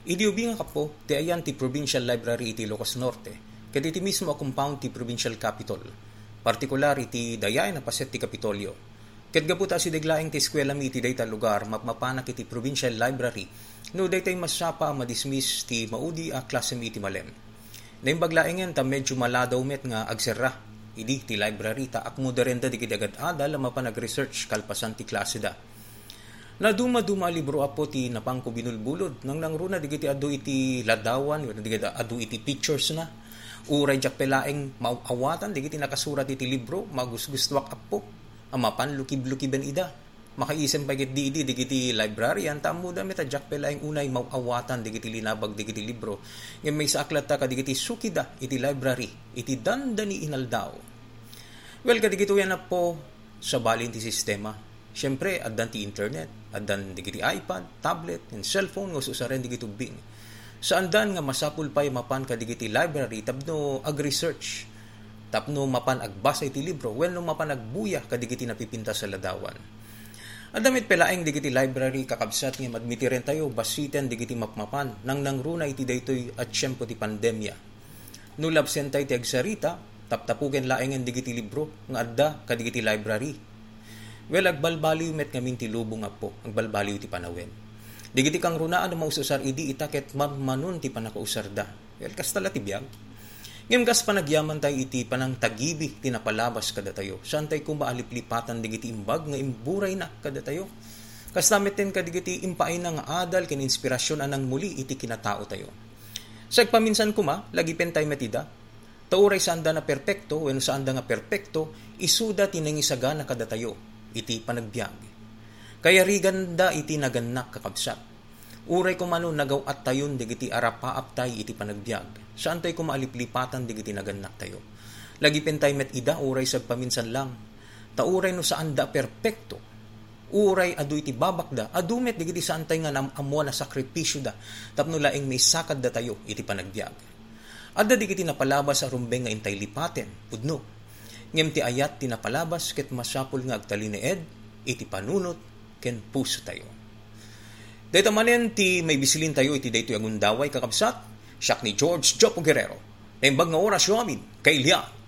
Idiubi nga kapo, ti ayan ti Provincial Library iti Ilocos Norte, ket iti mismo a compound ti Provincial Capitol, partikulari ti dayay na paset ti Kapitolyo. Ket gaputa si deglaeng ti eskwela mi iti dayta lugar mapmapanak iti Provincial Library, no daytay masapa madismiss ti maudi a klase mi iti malem. Naimbaglaengen ta medyo maladaw met nga agserra, idi ti library ta akmo derenda di agad adal mapan nag-research kalpasan ti klase da na duma-duma libro apo ti napangko binulbulod. Nang nangruna digiti adu iti ladawan wenno digiti adu iti pictures na. Uray jak pelaeng maawatan digiti nakasurat iti libro magusgustwak apo. Amapan lukib-lukiben ida. Makaisem pa di di digiti librarian tamo da meta jak pelaeng unay mawawatan digiti linabag digiti libro. Ngem may saaklat ta kadigiti sukida iti library iti dandani inaldaw. Well kadigito yan na po sa balin ti sistema Siyempre, addan ti internet, addan digiti iPad, tablet, and cellphone nga susaren digiti bing. Sa andan nga masapul pay mapan ka digiti library tapno ag-research, tapno mapan agbasa iti libro, well no mapan agbuya ka digiti napipinta sa ladawan. At damit pelaeng digiti library kakabsat nga madmitiren tayo basiten digiti mapmapan nang nangruna iti daytoy at syempo ti pandemya. No labsen tayo ti agsarita, taptapugen laengen digiti libro nga adda kadigiti library Well, agbalbaliw met ngamin ti lubong po, agbalbaliw ti panawen. Digiti kang runaan na maususar idi itaket mammanon ti panakausar da. Well, kastala ti biyag. Ngem kas panagyaman tayo iti panang tagibi ti napalabas kada tayo. Saan tayo kung maaliplipatan digiti imbag nga imburay na kada tayo. Kas namiten ka digiti impaay na nga adal kin inspirasyon anang muli iti kinatao tayo. Sa paminsan kuma, lagi pentay matida, tauray saan da na perpekto, when saan da nga perpekto, isuda tinangisaga na kada tayo iti panagbiag. Kaya riganda iti naganak kakabsat. Uray ko mano nagaw at tayon digiti arapaap tay iti panagbiag. Saan tayo kumaliplipatan digiti naganak tayo. Lagi pentay met ida uray sa paminsan lang. Tauray no saan da perpekto. Uray adu iti babakda. Adumet digiti saan tayo nga namamwa na sakripisyo da. Tapno laing may sakad da tayo iti panagbiag. Adda digiti napalabas sa rumbeng nga intay lipaten. Pudno ngem ti ayat ti napalabas ket masapul nga agtali ni Ed iti panunot ken puso tayo. Dito manen ti may bisilin tayo iti daytoy agundaway kakabsat siyak ni George Jopo Guerrero. Naimbag nga oras yo amin kay Liat